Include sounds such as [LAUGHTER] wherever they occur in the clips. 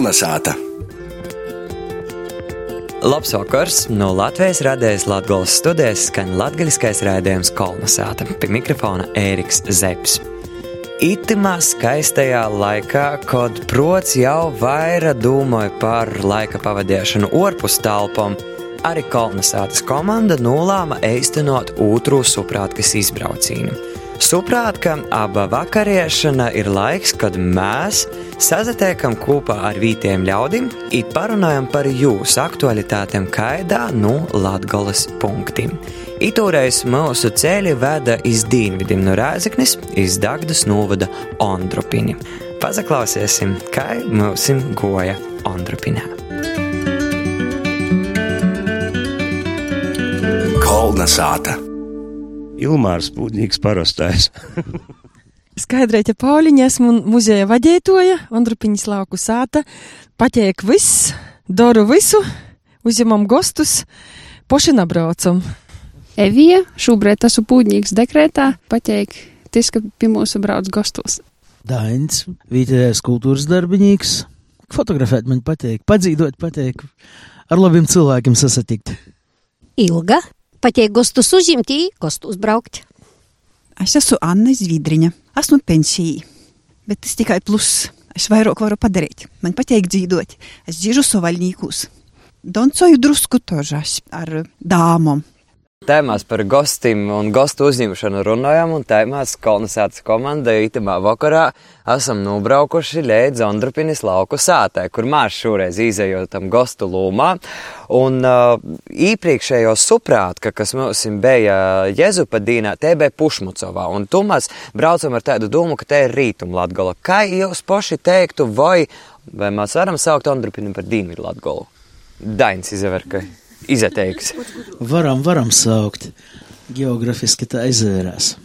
Kolnesāta! Labs vakars! No Latvijas radējas Latvijas studijas skan latgaļiskais rādījums Kolnesāta. Pie mikrofona Ēriks Zepsi. Itimā skaistajā laikā, kad prots jau vairāk domāja par laika pavadīšanu ārpus telpām, arī Kolnesātas komanda nolēma īstenot otru suprātkas izbraucienu. Suprātka aba vakariešana ir laiks, kad mēs sazatiekam kopā ar vītiem ļaudīm un parunājam par jūsu aktualitātēm kaidā no Latgolas punktiem. Itūreiz mūsu ceļi veda iz dienvidiem no Rēzeknis, iz Dagdas novada Ondrupini. Pazaklausiesim, kā mūsim goja Ondrupinā. Kolnesāta! Ilmārs Pūtņīgs parastais. [LAUGHS] Skaidrēta Pauliņa, esmu muzeja vadītoja, Andrupiņas lauku sāta, pateik viss, daru visu, uzņemam gostus, poši nabraucam. Evija, šobrīd esmu Pūtņīgs dekrētā, pateik, tis, ka pie mūsu brauc gostos. Dains, vietējais kultūras darbinīgs, fotografēt man pateik, padzīdot pateik, ar labiem cilvēkiem sasatikt. Ilga, pateik gostus uzņemt, gostus braukt. Es esmu Anna Zvidriņa, esmu pensijā, bet tas tikai pluss. Es vairāk varu padarīt. Man patīk dzīvot. Es dzīvoju sovaļnīkos. Doncoju drusku tožas ar dāmām. Tēmās par gostiem un gostu uzņemšanu runājam, un tēmās kolonizācijas komanda itamā vakarā esam nobraukuši līdz Andrupinis lauku sātē, kur mēs šoreiz izējotam gostu lūmā. Un uh, īpriekšējo suprātka, kas mums bija Jezupa dīnā, te bija Pušmucovā, un tu mēs braucam ar tādu domu, ka te ir rītum Latgola. Kā jūs paši teiktu, vai, vai mēs varam saukt Andrupinu par Dienvidu Latgolu? Dains izaverkai izteiks. Varam, varam saukt. Geogrāfiski tā izvērās.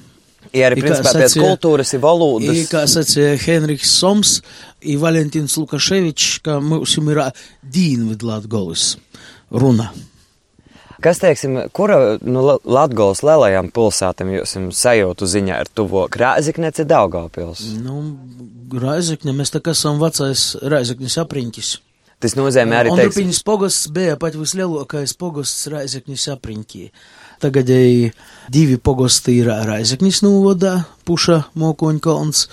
Ja arī principā pēc kultūras ir valodas. I, kā sacīja Henriks Soms, i Valentīns Lukaševičs, ka mums ir Dienvidu Latgolis runa. Kas, teiksim, kura nu, Latvijas lielajām pilsētām jūs sajūtu ziņā ir tuvāk? Rāzaknēs ir Daugavpils. Nu, Rāzakne, mēs tā kā esam vecais Rāzaknes apriņķis. Tas nozīmē arī teiks... Andrupiņas pogosts bija pat vislielākais pogosts Raizeknis apriņķī. Tagad divi pogosti ir Raizeknis novodā, Puša Mokoņkalns,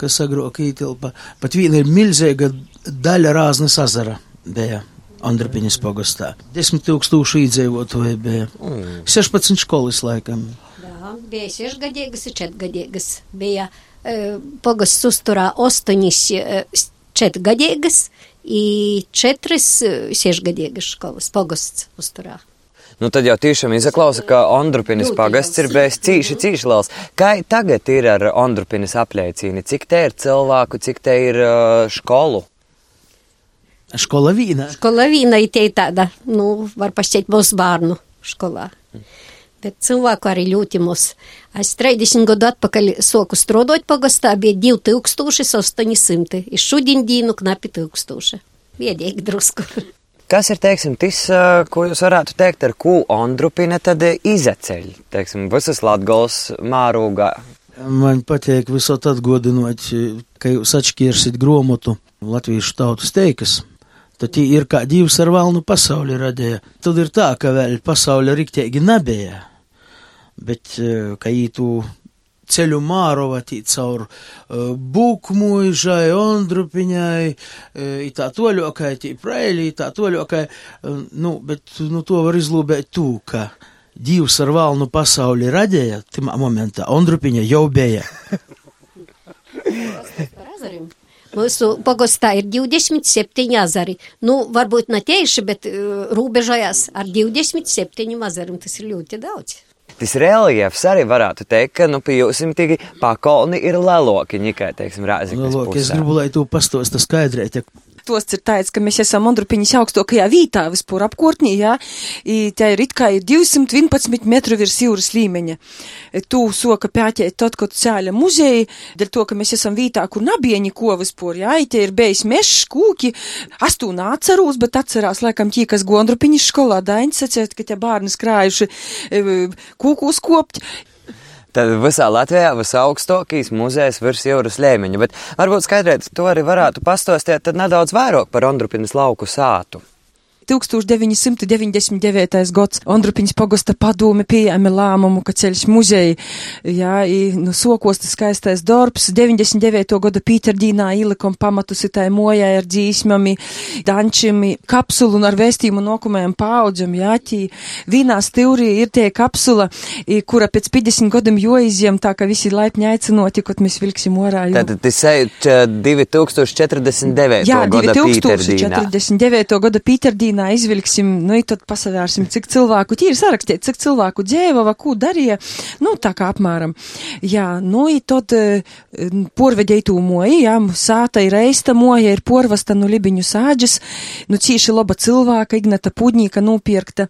kas agrāk ītilpa. Pat viena ir milzīga daļa Rāznes azara bija. Andrupiņas pogostā. 10 tūkstoši iedzīvotāji bija. Mm. 16 skolas laikam. Jā, bija 6 gadīgas, 4 gadīgas. Bija e, pogosts uzturā 8 4 gadīgas i četras sešgadīgas skolas pogosts uzturā. Nu, tad jau tiešām izklausa, ka Ondrupinas pagasts ir bijis cīši, cīši liels. Kā tagad ir ar Ondrupinas apliecīni? Cik te ir cilvēku, cik te ir skolu? Škola vīna. Škola vīna ir tāda, nu, var pašķiet mūsu bērnu skolā. Mm bet cilvēku arī ļoti mūs. Es 30 gadu atpakaļ soku strodot pagastā, bija 2800, ir šodien dīnu knapi 1000. Viedīgi drusku. Kas ir, teiksim, tas, ko jūs varētu teikt, ar ko Andrupina tad izeceļ, teiksim, visas Latgols mārūgā? Man patīk visot atgodinot, ka jūs atšķirsit gromotu latviešu tautas teikas. Tad ir kā divas ar valnu pasauli radīja. Tad ir tā, ka vēl pasauli riktīgi nebija bet ka ītu ceļu mārovati caur uh, būkmuižai, ondrupiņai, uh, tā toļokai, tī praeļī, tā toļokai, uh, nu, bet, nu, to var izlūbēt tū, ka divs ar valnu pasauli radēja, timā momentā, ondrupiņa jau bija. Mūsu pogostā ir 27 azari. Nu, varbūt ne tieši, bet uh, rūbežojās ar 27 azariem. Tas ir ļoti daudz tas reliefs arī varētu teikt, ka, nu, pie jums tīgi pakolni ir leloki, ņikai, teiksim, rāziņas. Leloki, es gribu, lai tu pastosta skaidrēt, ja tos ir tāds, ka mēs esam Mondrupiņas augstākajā vītā vispār apkārtnī, jā, I tā ir it kā 211 metru virs jūras līmeņa. Tu soka pēķēt tad, kad cēļa muzeja, dēļ to, ka mēs esam vītā, kur nabija neko vispār, jā, I te ir bijis mešs, kūki, astu nācerūs, bet atcerās, laikam, tie, kas Gondrupiņas skolā daņas sacēt, ka tie bērni skrājuši e, kūku uzkopt. Tad visā Latvijā visaugstākais muzejs virs jūras līmeņa, bet varbūt skaidrēt to arī varētu pastostēt tad nedaudz vairāk par Ondrupinas lauku sātu. 1999. gads Ondrupiņas pogosta padome pieņēma lēmumu, ka ceļš muzeja, jā, i, nu, sokostas skaistais darbs, 99. gada Pīterdīnā ielikom pamatus itai mojai ar dzīsmami, dančimi, kapsulu un ar vēstījumu nokumējam paudzam, jā, tī vīnā stilrī ir tie kapsula, i, kura pēc 50 gadam joizjam, tā ka visi laipni aicinoti, kad mēs vilksim orā. Jo... Tad tas ir 2049. Jā, gada Pīterdīnā. 2049. gada Pīterdīnā Ķīnā izvilksim, nu, tad pasavērsim, cik cilvēku, tīri sarakstīt, cik cilvēku dzēva, ko darīja, nu, tā kā apmēram. Jā, nu, tad porvedēju tū moji, jā, sāta ir reista moja, ir porvasta nu libiņu sāģis, nu, cīši laba cilvēka, Ignata Pudņīka nopirkta.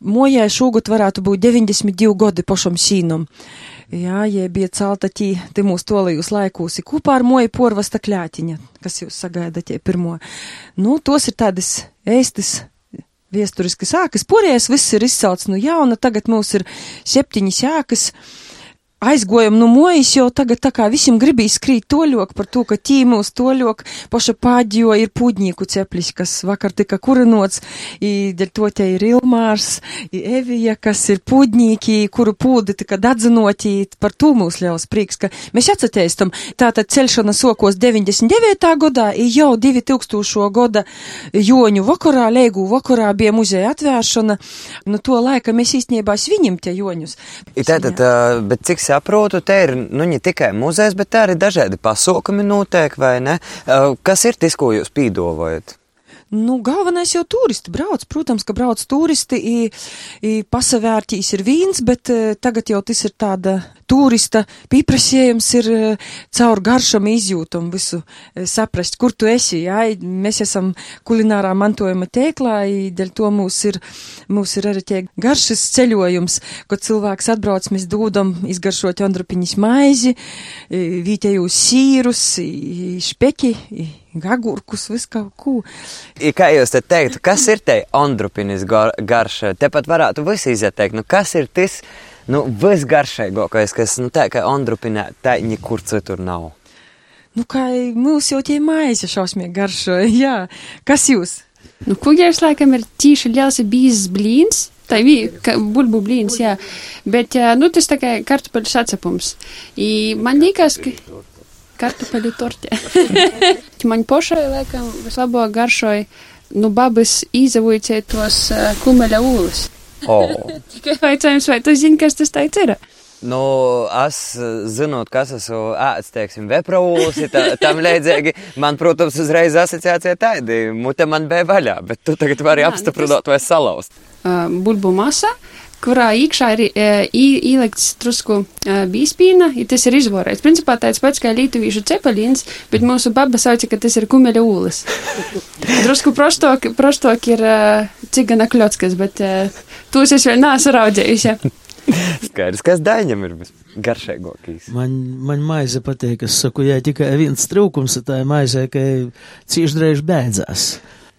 Mojai šogad varētu būt 92 gadi pošam sīnam. Jā, celta tī, te mūsu tolījus laikūs, kopā ar moju porvasta kļātiņa, kas jūs sagaidat, ja pirmo. Nu, tos ir tādas ēstis viesturiski sākas. Porējais viss ir izcelts no jauna, tagad mums ir septiņas jākas. Aizgojam no mojas, jau tagad tā kā visiem gribīs skrīt toļok par to, ka tīmūs toļok paša pāģio ir pūdņīku ceplis, kas vakar tika kurinots, i dēļ to te ir Ilmārs, i Evija, kas ir pūdņīki, kuru pūdi tika dadzinoti, par to mūs ļaus prieks, ka mēs atsateistam. Tātad celšana sokos 99. gadā, i jau 2000. gada joņu vakarā, leigu vakarā bija muzeja atvēršana, nu to laika mēs īstenībā sviņam tie joņus. Tātad, bet cik saprotu, te ir nu, ne tikai muzejs, bet arī dažādi pasaukumi notiek, vai ne? Kas ir tas, ko jūs pīdovojat? Nu, galvenais jau turisti brauc. Protams, ka brauc turisti, i, i pasavērtīs ir vīns, bet uh, tagad jau tas ir tāda turista pieprasījums ir uh, caur garšam izjūtam visu uh, saprast, kur tu esi, jā. Mēs esam kulinārā mantojuma tēklā, i dēļ to mūs ir, mūs ir arī tie garšas ceļojums, kad cilvēks atbrauc, mēs dūdam izgaršot Andrupiņas maizi, vītējūs sīrus, i, špeki, i, agurkus, visu kaut ko. I kā jūs te teiktu, kas ir te Ondrupinis gar, garša? Tepat varētu visi izieteikt, nu kas ir tas, nu, visgaršīgākais, kas, nu, tā kā Ondrupinē, tā nekur citur nav. Nu, kā mūs jau tie maize šausmīgi garšo, [LAUGHS] jā. Kas jūs? Nu, kugers laikam ir tīši liels bīzes blīns. Tā ir bulbu blīns, jā. Bet, nu, tas tā kā kartupeļu sacepums. I man liekas, ka kartupeļu torte. man pašai, laikam, vislabāk garšoja, nu, babas izavujcētos uh, kumeļa ūlas. Oh. Tikai jautājums, vai tu zini, kas tas tāds ir? Nu, es zinot, kas esmu ēdis, teiksim, vepraulis, tam līdzīgi, man, protams, uzreiz asociācija tāda, mute man bija vaļā, bet tu tagad vari apstiprināt vai salauzt. Uh, bulbu masa, kurā iekšā ir e, ielikts drusku e, bīspīna, ja tas ir izvorēts. Principā tāds pats kā lītuvīšu cepelīns, bet mūsu baba sauca, ka tas ir kumeļa ūles. [LAUGHS] drusku prostok, prostok ir e, cigana kļotskas, bet tos es vēl neesmu raudzējusi. [LAUGHS] Skaidrs, kas daņam ir garšīgākais. Man, man maize patīk, es saku, ja tikai viens trūkums, tā ir maize, ka cieši drēž bēdzās.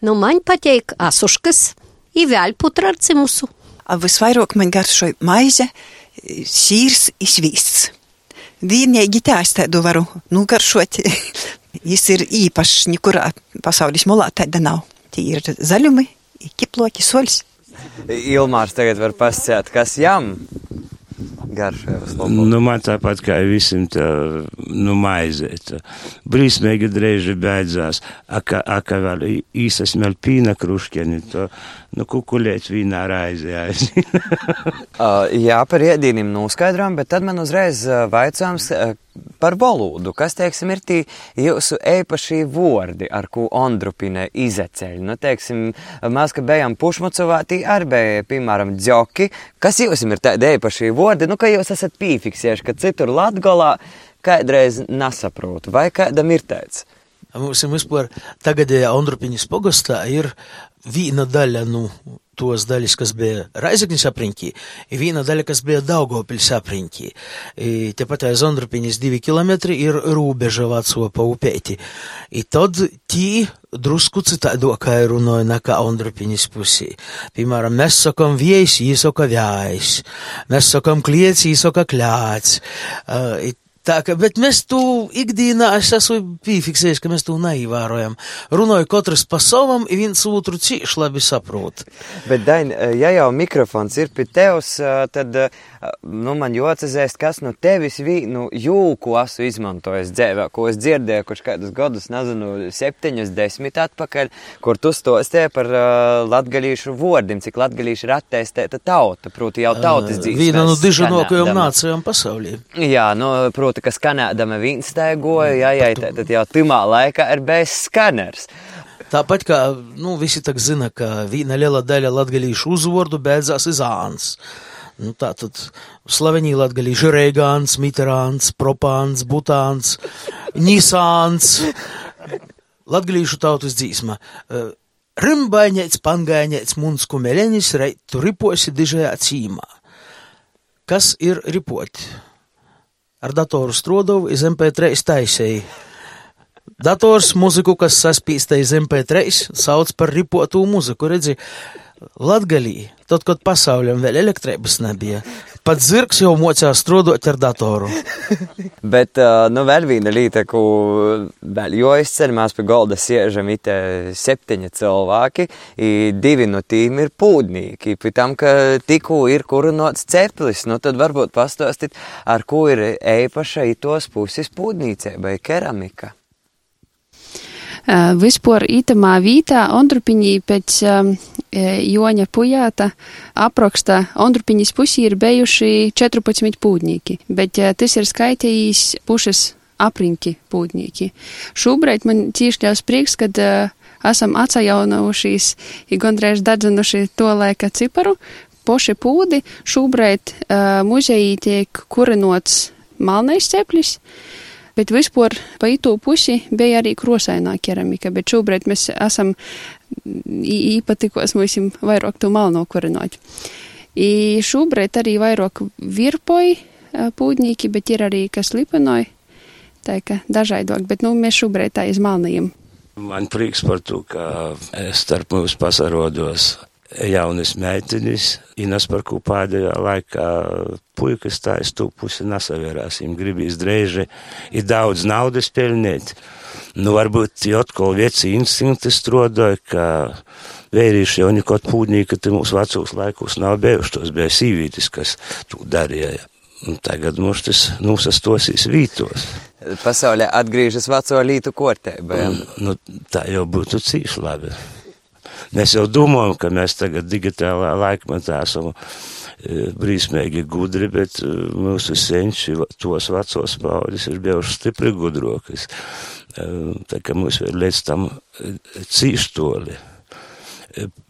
Nu, man patīk asuškas, īvēļputra ar cimusu. Visvairāk man garšoja maize, sīrs, izvīsts. Vienīgi tā es tādu varu nugaršot. Jis ir īpašs, nekurā pasaules molā tāda nav. Tie ir zaļumi, kiploki, soļs. Ilmārs tagad var pasciet, kas jām garšo. Nu, man tāpat kā visam tā, nu, maizēt. Brīsmīgi drēži beidzās, aka, aka vēl īsas vēl pīna kruškeni, to, nu, kukulēt vīnā raizē aiziet. [LAUGHS] uh, jā, par iedīnim noskaidrām, bet tad man uzreiz uh, vaicāms, uh, par valodu, kas, teiksim, ir tie jūsu eipašie vordi, ar ko Ondrupine izeceļ. Nu, teiksim, mēs, ka bijām pušmocovā, tī arī bija, piemēram, džoki. Kas jums ir tādi eipašie vordi, nu, ka jūs esat pīfiksieši, ka citur Latgolā kādreiz nesaprotu, vai kādam ir tāds? Mums ir vispār tagadējā Ondrupiņas pogastā ir vīna daļa, nu, tos dalis, kas bija Raizeknis aprinkī, ir viena daļa, kas bija Daugavpils aprinkī. E, Taip pat Aizondrupinis 2 km ir Rūbeža Vatsuo paupėti. Ir tad tie drusku citadokai runoja nekā Ondrupinis pusī. Piemēram, mēs sakam viejs, jis saka vējs, mēs sakam kliets, jis saka klēts. Uh, e, Tā ka, bet mēs tu ikdienā, es esmu piefiksējis, ka mēs tu neīvērojam. Runāju katrs pa savam, viens otru cīši labi saprot. Bet, Dain, ja jau mikrofons ir pie tevs, tad, nu, man jocazēst, kas no tevis vīnu jūku esmu izmantojis dzēvē, ko es dzirdēju, kurš kādus gadus, nezinu, septiņus, desmit atpakaļ, kur tu stostīji par uh, latgalīšu vārdiem, cik latgalīši ir attēstēta tauta, proti jau tautas dzīves. Viena no dižanākajām nācijām pasaulī. Jā, nu, proti, ka skanēdama viņš stēgoja, jā, jā, tad jau timā laikā ir bez skaners. Tāpat kā, nu, visi tak zina, ka viena liela daļa latgalīšu uzvārdu beidzās iz āns. Nu, tā tad slavenī latgalīši Reigāns, Mitterāns, Propāns, Butāns, Nisāns, latgalīšu tautas dzīsma. Rimbaņēts, pangāņēts, muns kumelenis, reit, tu riposi dižajā cīmā. Kas ir ripoti? Ar datoru strodovu iz MP3 taisēji. Dators muziku, kas saspīsta iz MP3, sauc par ripotu muziku, redzi, Latgalī, tad, kad pasauliam vēl elektrības nebija, pat zirgs jau mocās strādāt ar datoru. [LAUGHS] Bet, nu, vēl viena lieta, ko vēl jāizceļ, mēs pie golda siežam ite septiņi cilvēki, divi no tīm ir pūdnīki, pie tam, ka tikko ir kurinots ceplis, nu, tad varbūt pastāstīt, ar ko ir eipaša itos puses pūdnīcei vai keramika. Uh, vispār itamā vītā Ondrupiņī pēc um, Joņa Pujāta apraksta Ondrupiņas pusī ir bijuši 14 pūdnīki, bet tas ir skaitījis pušas apriņķi pūdnīki. Šobrīd man tieši ļaus prieks, kad esam atsajaunojušies, ir gandrīz dadzenuši to laika ciparu. Poši pūdi šobrīd uh, muzejī tiek kurinots malnais ceplis. Uh, bet vispār pa itū pusi bija arī krosainā keramika, bet šobrīd mēs esam īpatikos mums vairāk to malno kurinot. I šobrīd arī vairāk virpoji pūdnīki, bet ir arī kas lipinoji, tā ka dažādāk, bet nu mēs šobrīd tā izmalnījam. Man prieks par to, ka starp mums pasarodos jaunas meitenes, Inas par ko pēdējā laikā puikas tā es to pusi nesavērās, viņam gribīs dreiži ir daudz naudas pelnīt. Nu, varbūt atkal vieci instinkti strodoja, ka vērīši jau nekot pūdnīgi, ka mūsu vecos laikos nav bijuši, tos bija sīvītis, kas to darīja. Un tagad mums tas nosastosīs vītos. Pasaulē atgriežas veco lītu kortē. Nu, tā jau būtu cīši labi. Mēs jau domājam, ka mēs tagad digitālā laikmetā esam e, brīsmīgi gudri, bet e, mūsu senči tos vecos pauģis ir bijuši stipri gudrokas. E, tā kā mums ir līdz tam cīštoli.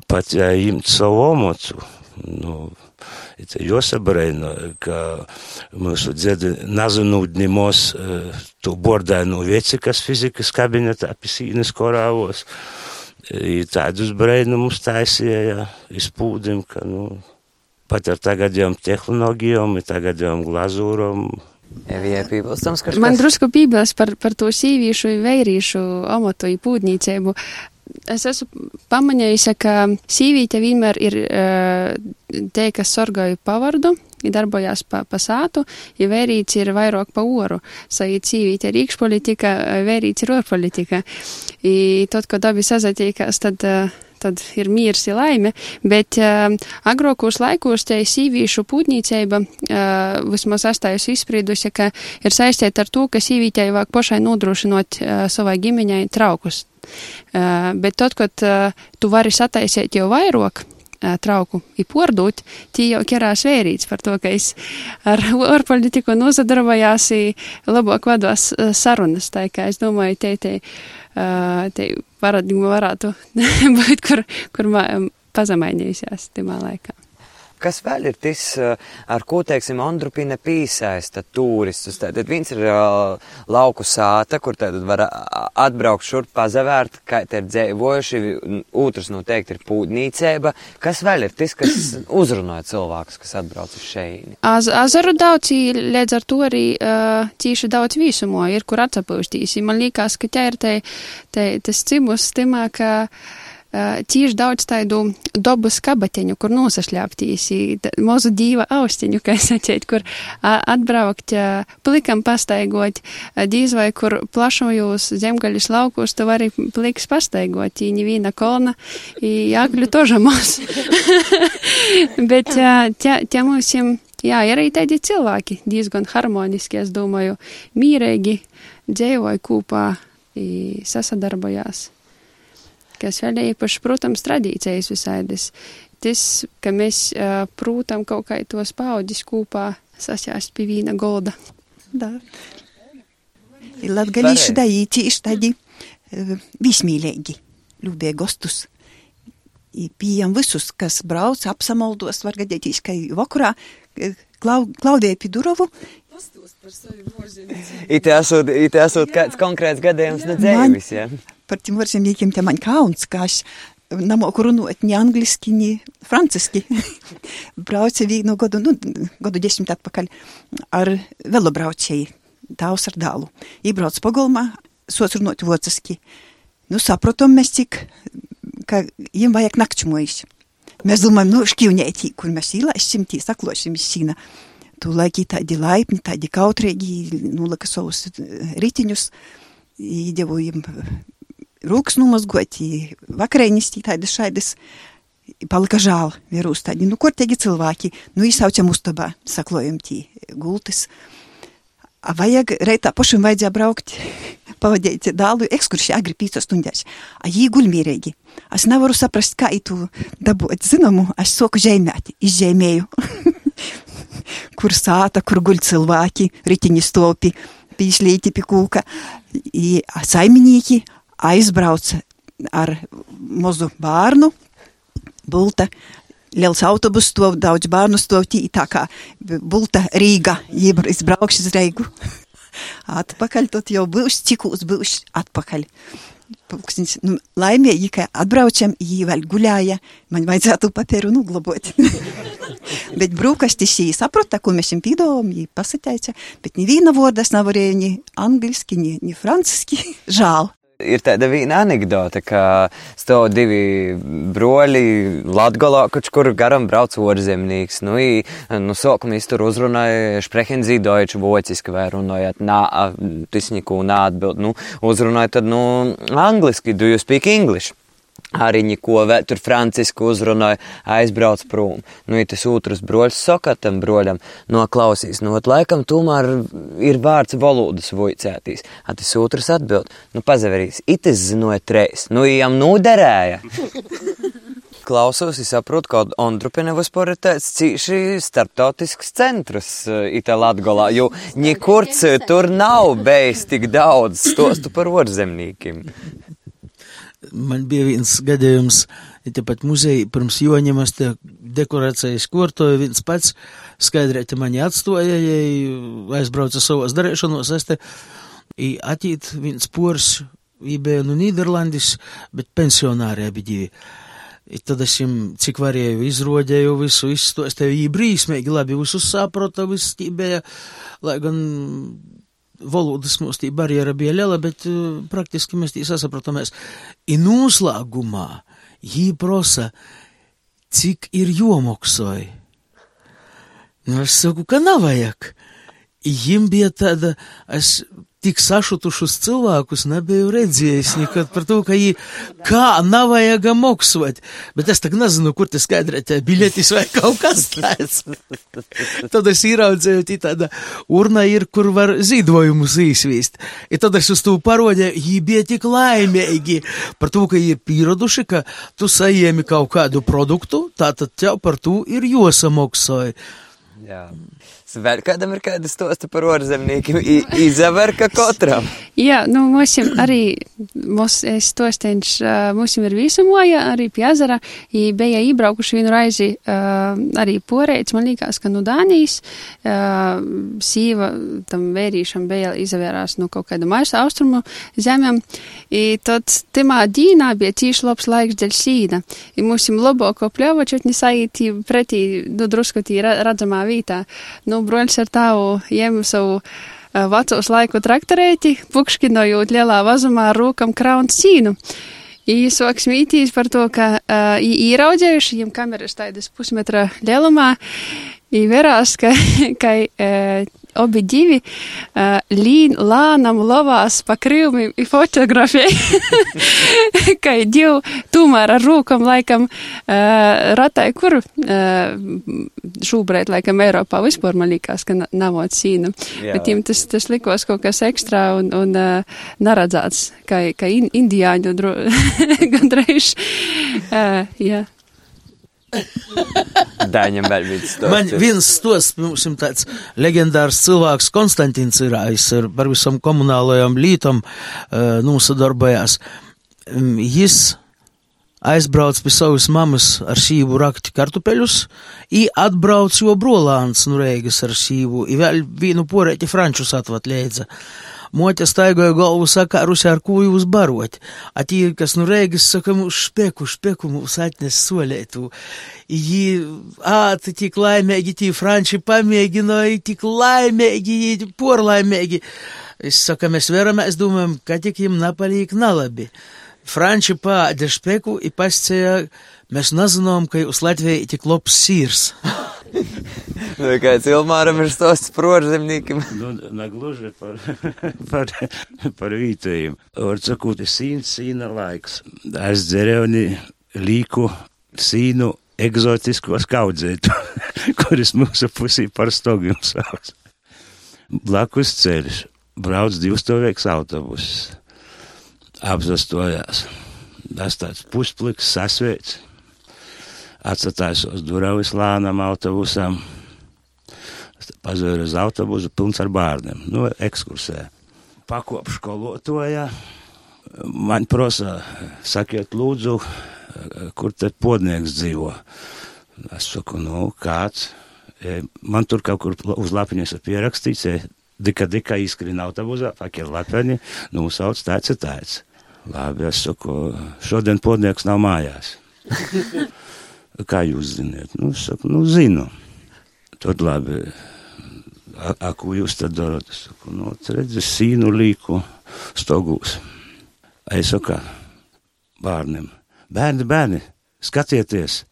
Pat ja imt savu omocu, nu, Jāsabrēna, ka mūsu dzedi nazanūdnimos tu bordainu vieci, kas fizikas kabinetā pisīnas korāvos. Uh, tādus brainumus taisīja izpūdim, ka, nu, pat ar tagadējām tehnoloģijām, tagadējām glazūram. Man drusku pīpils par, par to sīvīšu, veirīšu amatu pūdnīcēbu. Es esmu pamanījusi, ka sīvīte vienmēr ir uh, te, kas sorgoja pavardu, darbojās pa, pa sātu, ja vērīts ir vairāk pa oru. Sajūt sīvīte ir iekšpolitika, vērīts ir orpolitika. I tad, kad abi sazatīkās, tad, tad ir miers ir laime, bet uh, agrokos laikos te sīvīšu pūtnīceiba uh, vismaz astājusi izspriedusi, ka ir saistīta ar to, ka sīvītei vāk pašai nodrošinot uh, savai ģimeņai traukus. Uh, bet tad, kad uh, tu vari sataisīt jau vairāk, trauku i pordūt, tī jau ķerās vērīts par to, ka es ar [LAUGHS] ārpolitiku nozadarbojās labāk vados sarunas, tā kā es domāju, te, te, te paradigma varētu [LAUGHS] būt, kur, kur pazemainījusies timā laikā. Kas vēl ir tas, ar ko, teiksim, Andrupina piesaista turistus? Tad viens ir uh, lauku sāta, kur tad var atbraukt šurp pazavērt, kā te ir dzēvojuši, otrs noteikti ir pūdnīcēba. Kas vēl ir tas, kas [CLEARS THROAT] uzrunāja cilvēkus, kas atbrauc uz šeini? Az, azaru daudz, līdz ar to arī uh, cīši daudz vīsumo ir, kur atsapūštīs. Man liekas, ka te, tas cimus timā, ka tīši daudz tādu dabas kabateņu, kur nosašļāptīs, mozu dīva austiņu, [LAUGHS] kā sacīt, kur atbraukt, plikam pastaigot, dīz vai kur plašojos zemgaļas laukos, tu vari pliks pastaigot, i nevīna kolna, i agļu toža mos. [LAUGHS] Bet tie mūsim, jā, ir arī tādi cilvēki, diezgan harmoniski, es domāju, mīrēgi dzēvoja kūpā, sasadarbojās kas vēl īpaši, protams, tradīcijas visādas. Tas, ka mēs, prūtam, kaut kā tos paudis kopā sasjāst pie vīna golda. Da. Latgalīši da ītīši tādi vismīlīgi, ļūbie gostus. Pieejam visus, kas brauc, apsamoldos, var gadīties, ka vakarā Klau, Klaudija Pidurovu. It esot, it esot kāds konkrēts gadījums nedzēvis, ja? Par te man kauns, ka es namoku runot ni angliski, ni franciski. [LAUGHS] Braucu vienu gadu, nu, gadu desmit atpakaļ ar velobraucēju, tavs ar dālu. Ībrauc pagulmā, sots runot vociski. Nu, saprotam mēs cik, ka jiem vajag nakčmojas. Mēs domājam, nu, šķivņētī, kur mēs īlaišķim, tī saklošim izsīna. Tu laiki tādi laipni, tādi kautrīgi, nulika savus ritiņus, īdevu jiem rūkas numazgot, vakarēņas tādas šaidas. Palika žēl, vērūs tādi, nu, kur tiegi cilvēki, nu, izsaucam uztabā, saklojam tī gultis. A vajag, reitā pašam vajadzēja braukt, [LAUGHS] pavadīt dālu ekskursiju agri 5 stundās. A jī guļ mierīgi. Es nevaru saprast, kā itu dabūt zināmu, es soku žēmēt, izžēmēju. [LAUGHS] kur sāta, kur guļ cilvēki, ritiņi stopi, pīšļīti pie kūka. I saimnieki aizbrauca ar mazu bērnu, bulta, liels autobus stāv, daudz bērnu stāv tī, tā kā bulta Rīga, jeb izbraukšu uz Reigu. [LAUGHS] Atpakaļ, tad jau būs, cikūs būs atpakaļ. Pūkstins, nu, laimīgi, ka atbraucam, jī vēl guļāja, man vajadzētu papēru nuglabot. [LAUGHS] bet brūkastis jī saprota, ko mēs jums pīdojam, jī pasateica, bet neviena vordas nevarēja ni angliski, ni, ni franciski, [LAUGHS] žāl. Ir tāda viena anekdote, ka stāv divi broļi Latgolā, kurš kur garam brauc orzemnīgs. Nu, i, nu, sākumā es tur uzrunāju šprehenzi deutsche vociski, vai runājot, nā, tas neko nāatbild. Nu, uzrunāju tad, nu, angliski, do you speak English? Arī vēl tur francisku uzrunāja, aizbrauc prom. Nu, ja tas otrs broļs saka tam broļam, noklausīs, nu, laikam tomēr ir vārds valodas vojcētīs. A tas otrs atbild, nu, pazaverīs, itis zinoja treis, nu, jām noderēja. [LAUGHS] klausos, es saprotu, ka ir tāds cīši starptautisks centrs itā Latgolā, jo nekur citur nav bijis tik daudz stostu par orzemnīkiem man bija viens gadījums, tepat muzeja pirms joņemas te dekorācijas kortoja, viens pats skaidrēti mani atstoja, ja aizbrauca savos darēšanos, es te atīt viens pors, bija no Nīderlandis, bet pensionārē bija divi. I tad es viņam, cik varēju, izrodēju visu, izstostēju, viņi brīsmīgi labi visu saprota, viss bija, lai gan valodas mums tī barjera bija liela, bet uh, praktiski mēs tī sasaprotamies. I noslēgumā jī prosa, cik ir jomoksoji. Nu, es saku, ka nav vajag. Jim bija tāda, es tik sašutušus cilvēkus nebiju redzējis nekad par to, ka viņi kā nav vajag moksot. Bet es tak nezinu, kur tas skaidrēt biļetis vai kaut kas tāds. tad es ieraudzēju, tī tāda urna ir, kur var zīdojumus īsvīst. I tad es uz to parodēju, viņi bija tik laimīgi par to, ka viņi ir pieraduši, ka tu sajiemi kaut kādu produktu, tātad tev par to ir josamoksoja. Jā. Vēl kādam ir kāda stosta par orzemniekiem, izaver ka katram. Jā, nu, mums arī, mums, es to steņš, mums ir vīsumoja arī pie ezera, i bija ībraukuši vienu raizi arī poreids, man liekas, ka nu Dānijas sīva tam vērīšam bija izavērās nu, kaut kāda maisa austrumu zemēm, i tad timā dīnā bija tīši labs laiks dēļ sīna, i mums ir laboko pļauva, četni saīti pretī, nu, drusku tī redzamā vītā. Nu, broļs ar tāvu jēmu savu vecos laiku traktorēti, pukškinojot lielā vazumā rūkam kraun cīnu. Īsoks mītīs par to, ka uh, īraudzējuši, viņam kameras tādas pusmetra lielumā, [LAUGHS] obi divi uh, līn, lānam lovās pa krīvmi fotografijai, [LAUGHS] ka divi tomēr ar rūkam laikam uh, ratai, kur uh, šūbrēt laikam Eiropā vispār man likās, ka sīnu. Jā. Bet jums tas, tas likos kaut kas ekstra un, un uh, naradzāts, ka, ka in, indiāņu [LAUGHS] gandrīz. Uh, jā. Daņam vēl bija stosts. Man viens stosts, mums ir tāds leģendārs cilvēks Konstantins ir, es ar par visam komunālajām lītam uh, nosadarbojās. Um, jis aizbrauc pie savas mammas ar šīvu rakti kartupeļus, i atbrauc jo brolāns nu reigas ar šīvu, i vēl vienu porēķi frančus atvat lēdza. Moķa staigoja galvu, saka, ar ar ko jūs barot. Atėjo kas nureigis, saka, mums špeku, špeku mums atnes suolėtų. Jį, a, tai tik laimėgi, tie frančiai pamėgino, tik laimėgi, por laimėgi. Jis saka, mes verame, mes domėjom, kad tik jim napalik nalabi. Frančiai pa dešpeku į pascėją, mes nazinom, kai us Latvijai tik lops sirs. Nu, kāds Ilmāram ir stosts prožzemniekiem? Nu, negluži par, par, par vītējiem. Var sakot, sīna, sīna laiks. Es dzerēju līku sīnu egzotiskos kaudzētu, [LAUGHS] kuris mūsu pusī par stogiem savs. Blakus ceļš, brauc divstāvēks autobus, apzastojās. Tas tāds puspliks sasveic, atsatājos durvis lānam autobusam pazēru uz autobusu pilns ar bērniem, nu, ekskursē. Pakop skolotojā, man prosa, sakiet lūdzu, kur te podnieks dzīvo. Es saku, nu, kāds, e, man tur kaut kur uz lapiņas ir pierakstīts, e, dika, dika izskrien autobusā, pakiet lapiņi, nu, sauc tāds ir tāds. Labi, es saku, šodien podnieks nav mājās. [LAUGHS] Kā jūs ziniet? Nu, es saku, nu, zinu. Tad labi, a, a ko jūs tad darat? Es saku, nu, redzi, sīnu līku stogūs. Es saku, bērniem, bērni, bērni, skatieties!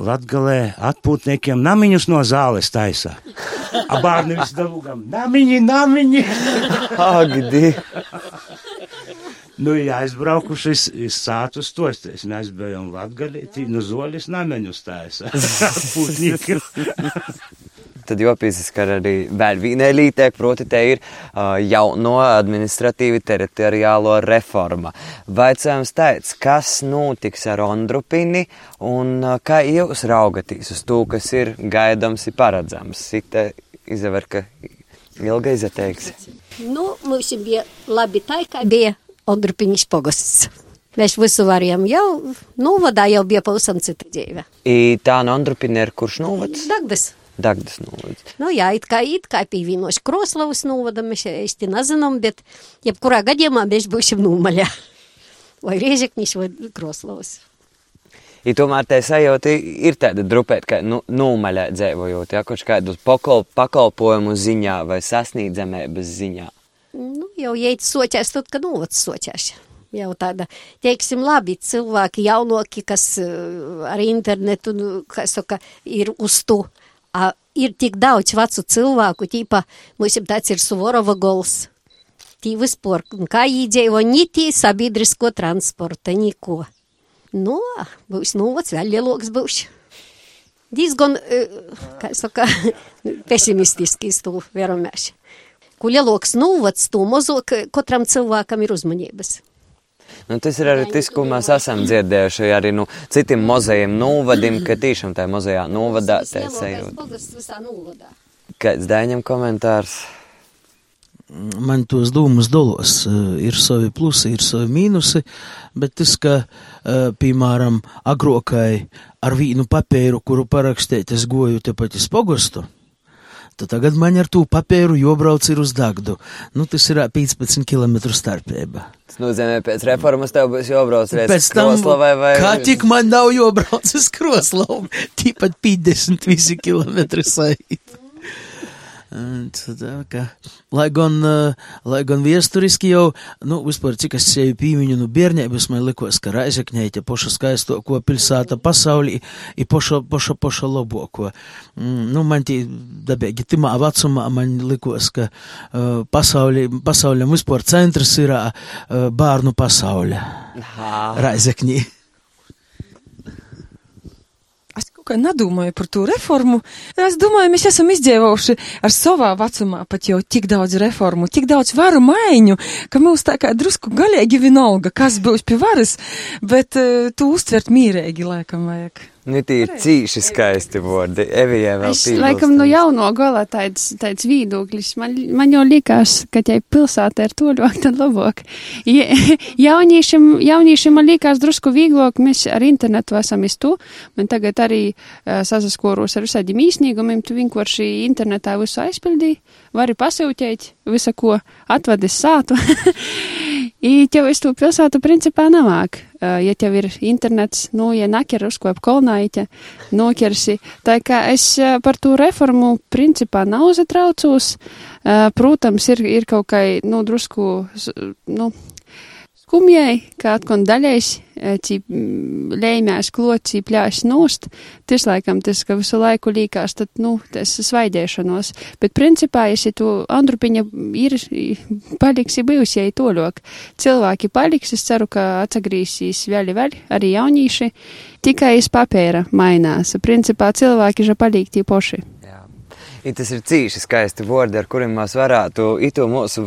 Latgalē atpūtniekiem namiņus no zāles taisa. A bērni visi dalūgam, namiņi, namiņi! Agdi! Nu, ja aizbraukuši iz sātu stosties, mēs bijām Latgalī, tī nu zoļis namiņus taisa. [LAUGHS] Atpūtniekiem. tad jopīsis, ka arī vēl vienai lītē, proti te ir uh, jauno administratīvi teritoriālo reforma. Vaicājums tāds, kas notiks ar Ondrupini un uh, kā jūs raugatīs uz to, kas ir gaidams ir paredzams? Sita izaver, ka ilga izateiks. Nu, mums bija labi tā, ka bija Ondrupiņas pogasts. Mēs visu varējām jau, nu, vadā jau bija pavisam cita dzīve. I tā no Ondrupina ir kurš novads? Dagdas. Dagdas novads. Nu, jā, it kā, it kā pīvīnoši Kroslavas novada, mēs īsti nezinām, bet jebkurā gadījumā mēs būsim nūmaļā. [LAUGHS] Vai Riežeknis, vai Kroslavas. I tomēr tā sajūta ir tāda drupēt, ka nu, nūmaļā dzēvojot, ja kaut kādu pakol, pakalpojumu ziņā vai sasniedzamības ziņā. Nu, jau iet soķēs tad, kad novads soķēs jau tāda, teiksim, labi cilvēki, jaunoki, kas uh, ar internetu, nu, kas saka, ir uz to. Uh, ir tik daudz vecu cilvēku, tīpa, mums tāds ir Suvorova gols. Tī vispār, kā īdzīvo, nitī sabiedrisko transporta, neko. Nu, būs novads, vēl lieloks būs. Diezgan, kā saka, [LAUGHS] pesimistiski iz to lieloks novads, to mazāk katram cilvēkam ir uzmanības. Nu, tas ir arī tas, ko mēs esam dzirdējuši arī no nu, citiem mozejiem novadim, ka tiešām tajā mozejā novadā tā sajūta. Kāds dēņam komentārs? man tos dūmus dolos. Ir savi plusi, ir savi mīnusi, bet tas, ka, piemēram, agrokai ar vīnu papīru, kuru parakstīt, es goju tepat iz pogostu, tad tagad man ar tū papīru jobrauc ir uz Dagdu. Nu, tas ir 15 km starpība. Tas nozīmē, pēc reformas tev būs jābrauc reiz Pēc tam, Kroslavai vai... kā tik man nav jobrauc uz Kroslavu, tīpat 50 visi kilometri saīt. Tad, ka, lai gan, lai gan viesturiski jau, nu, vispār, cik es sevi pīmiņu, nu, bērnēbas man likos, ka Raizekņē ir poša skaisto, ko pilsēta pasaulī, ir poša, poša, poša laboko. Mm, nu, man tī, dabēgi, timā vecumā man likos, ka uh, pasaulī, pasauļam vispār centrs ir uh, bārnu pasaulē. Raizekņī. Es kaut kā nedomāju par to reformu. Es domāju, mēs esam izdzīvojuši ar savā vecumā pat jau tik daudz reformu, tik daudz varu maiņu, ka mums tā kā drusku galīgi vienalga, kas būs pie varas, bet uh, tu uztvert mīrēgi, laikam, vajag. Nu, tī ir cīši skaisti vārdi. Evijai vēl Es laikam no jauno gala tāds, tāds viedoklis. Man, man jau likās, ka ja pilsētā ir to ļoti, tad labāk. Ja, jauniešiem, jauniešiem man likās drusku vieglāk, mēs ar internetu esam iz to. Man tagad arī uh, sasaskoros ar visādiem īsnīgumiem, tu vienkārši internetā visu aizpildīji, vari pasūtīt, visu ko atvadis sātu. [LAUGHS] I tev es to pilsētu principā nemāk. Uh, ja tev ir internets, nu, ja nakir uzkop kolnājiķa, nokirsi. Tā kā es uh, par to reformu principā nav zatraucos. Uh, protams, ir, ir kaut kā, nu, drusku, nu, skumjai, kā atkon daļais, cī lēmēs klocī pļāš nost, tas laikam tas, ka visu laiku līkās, tad, nu, tas svaidēšanos. Bet principā, ja tu Andrupiņa ir, paliksi bijusēji toļok, cilvēki paliks, es ceru, ka atsagrīsīs vēl, vēl, arī jaunīši, tikai iz papēra mainās. Principā cilvēki ža paliek tie poši. I tas ir cīši skaisti vārdi, ar kuriem mēs varētu itu mūsu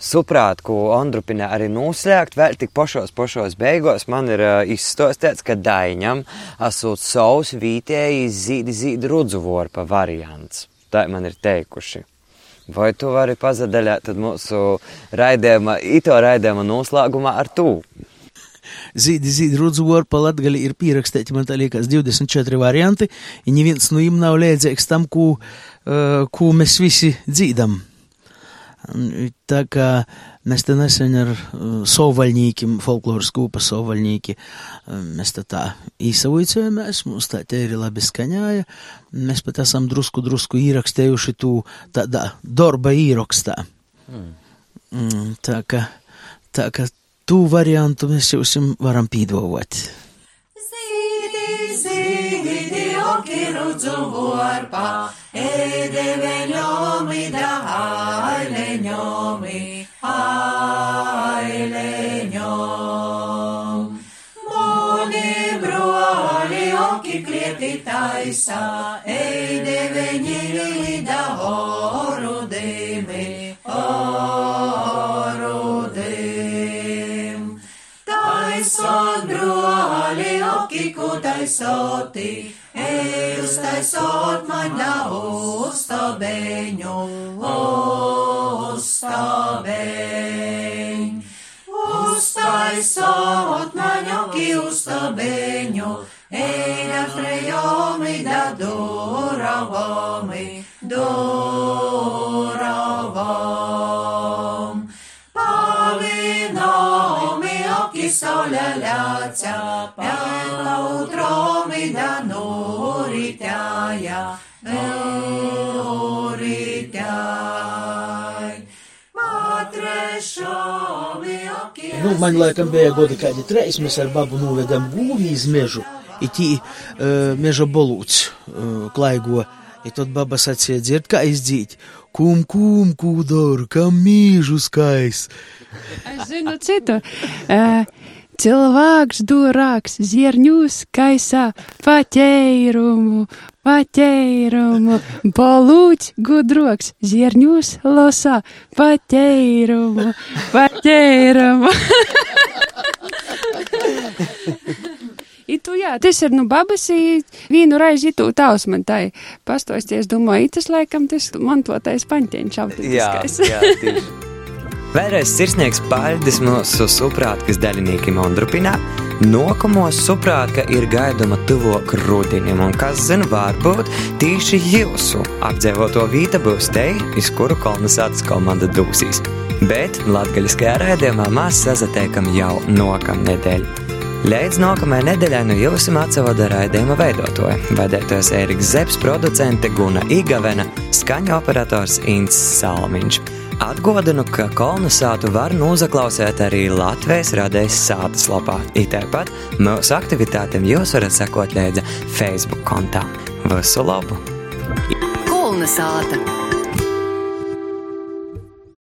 suprāt, ko Andrupinē arī noslēgt, vēl tik pošos, pošos beigos man ir uh, izstostīts, ka Daiņam esot savs vītēji zīdi zīdi rudzuvorpa variants. Tā man ir teikuši. Vai tu vari pazadaļāt mūsu raidījuma, ito raidījuma noslēgumā ar tū? Zīdi, zīdi, rudzu, vorpa latgali ir pierakstīti, man tā liekas, 24 varianti, un neviens no viņiem nav liedzīgs tam, ko, uh, ko mēs visi dzīdam. Un Tā kā mēs te nesen ar uh, sovaļņīkiem, folkloras kūpa sovaļņīki, uh, mēs te tā īsavojamies, mums tā te ir labi skaņāja, mēs pat esam drusku, drusku īrakstējuši tū tādā darba īrakstā. Mm, tā kā, tā kā tu variantu mēs jums varam pīdvovot. Oki rudzu vorpā, ēde veļomi da aileņomi, aileņom. Moni broli, oki klieti taisa, ēde veņili da orudimi, broli, oki ku taisoti, ejus taisot man da uztabeņu, uztabeņu. Uztaisot man oki uztabeņu, eida frejomi da duravomi, duravom. Pavinomi oki saulė oki. Nu, man laikam bija godi kādi treis, mēs ar babu novedam gūvi iz mežu, i tī uh, meža bolūts uh, klaigo, i tad baba sacīja dzird, kā izdzīt, kum, kum, kūdor, kam mīžu skais. Es zinu citu. Uh, cilvēks durāks, zierņūs kaisā, paķērumu, paķērumu, bolūķis gudroks, zierņūs losā, paķērumu, paķērumu. [LAUGHS] I tu, jā, tas ir, nu, babasī, vienu reizi tu tavs man tai pastosties, domāju, tas laikam tas mantotais paņķieņš Jā, autentiskais. jā, tieši. [LAUGHS] Vēlreiz sirsnieks paļdis mūsu suprātkas daļinīkim Ondrupinā. Nākamos suprātka ir gaidama tuvāk rudenim, un kas zina, varbūt tieši jūsu apdzīvoto vīta būs te, iz kuru kolonizācijas komanda dūsīs. Bet latgaļiskajā rēdījumā mēs sazatiekam jau nākamnedēļ. Līdz nākamajai nedēļai no jums atsevada raidījuma veidotāja, vadītājs Eriks Zepes, producente Guna Igavena, skaņu operators Inns Salmiņš. Atgādinu, ka kolonizātu var noklausīt arī Latvijas radējas sātas lapā. Tāpat mūsu aktivitātēm jūs varat sekot līdzi Facebook kontā. Visu labu! Kolonizāta!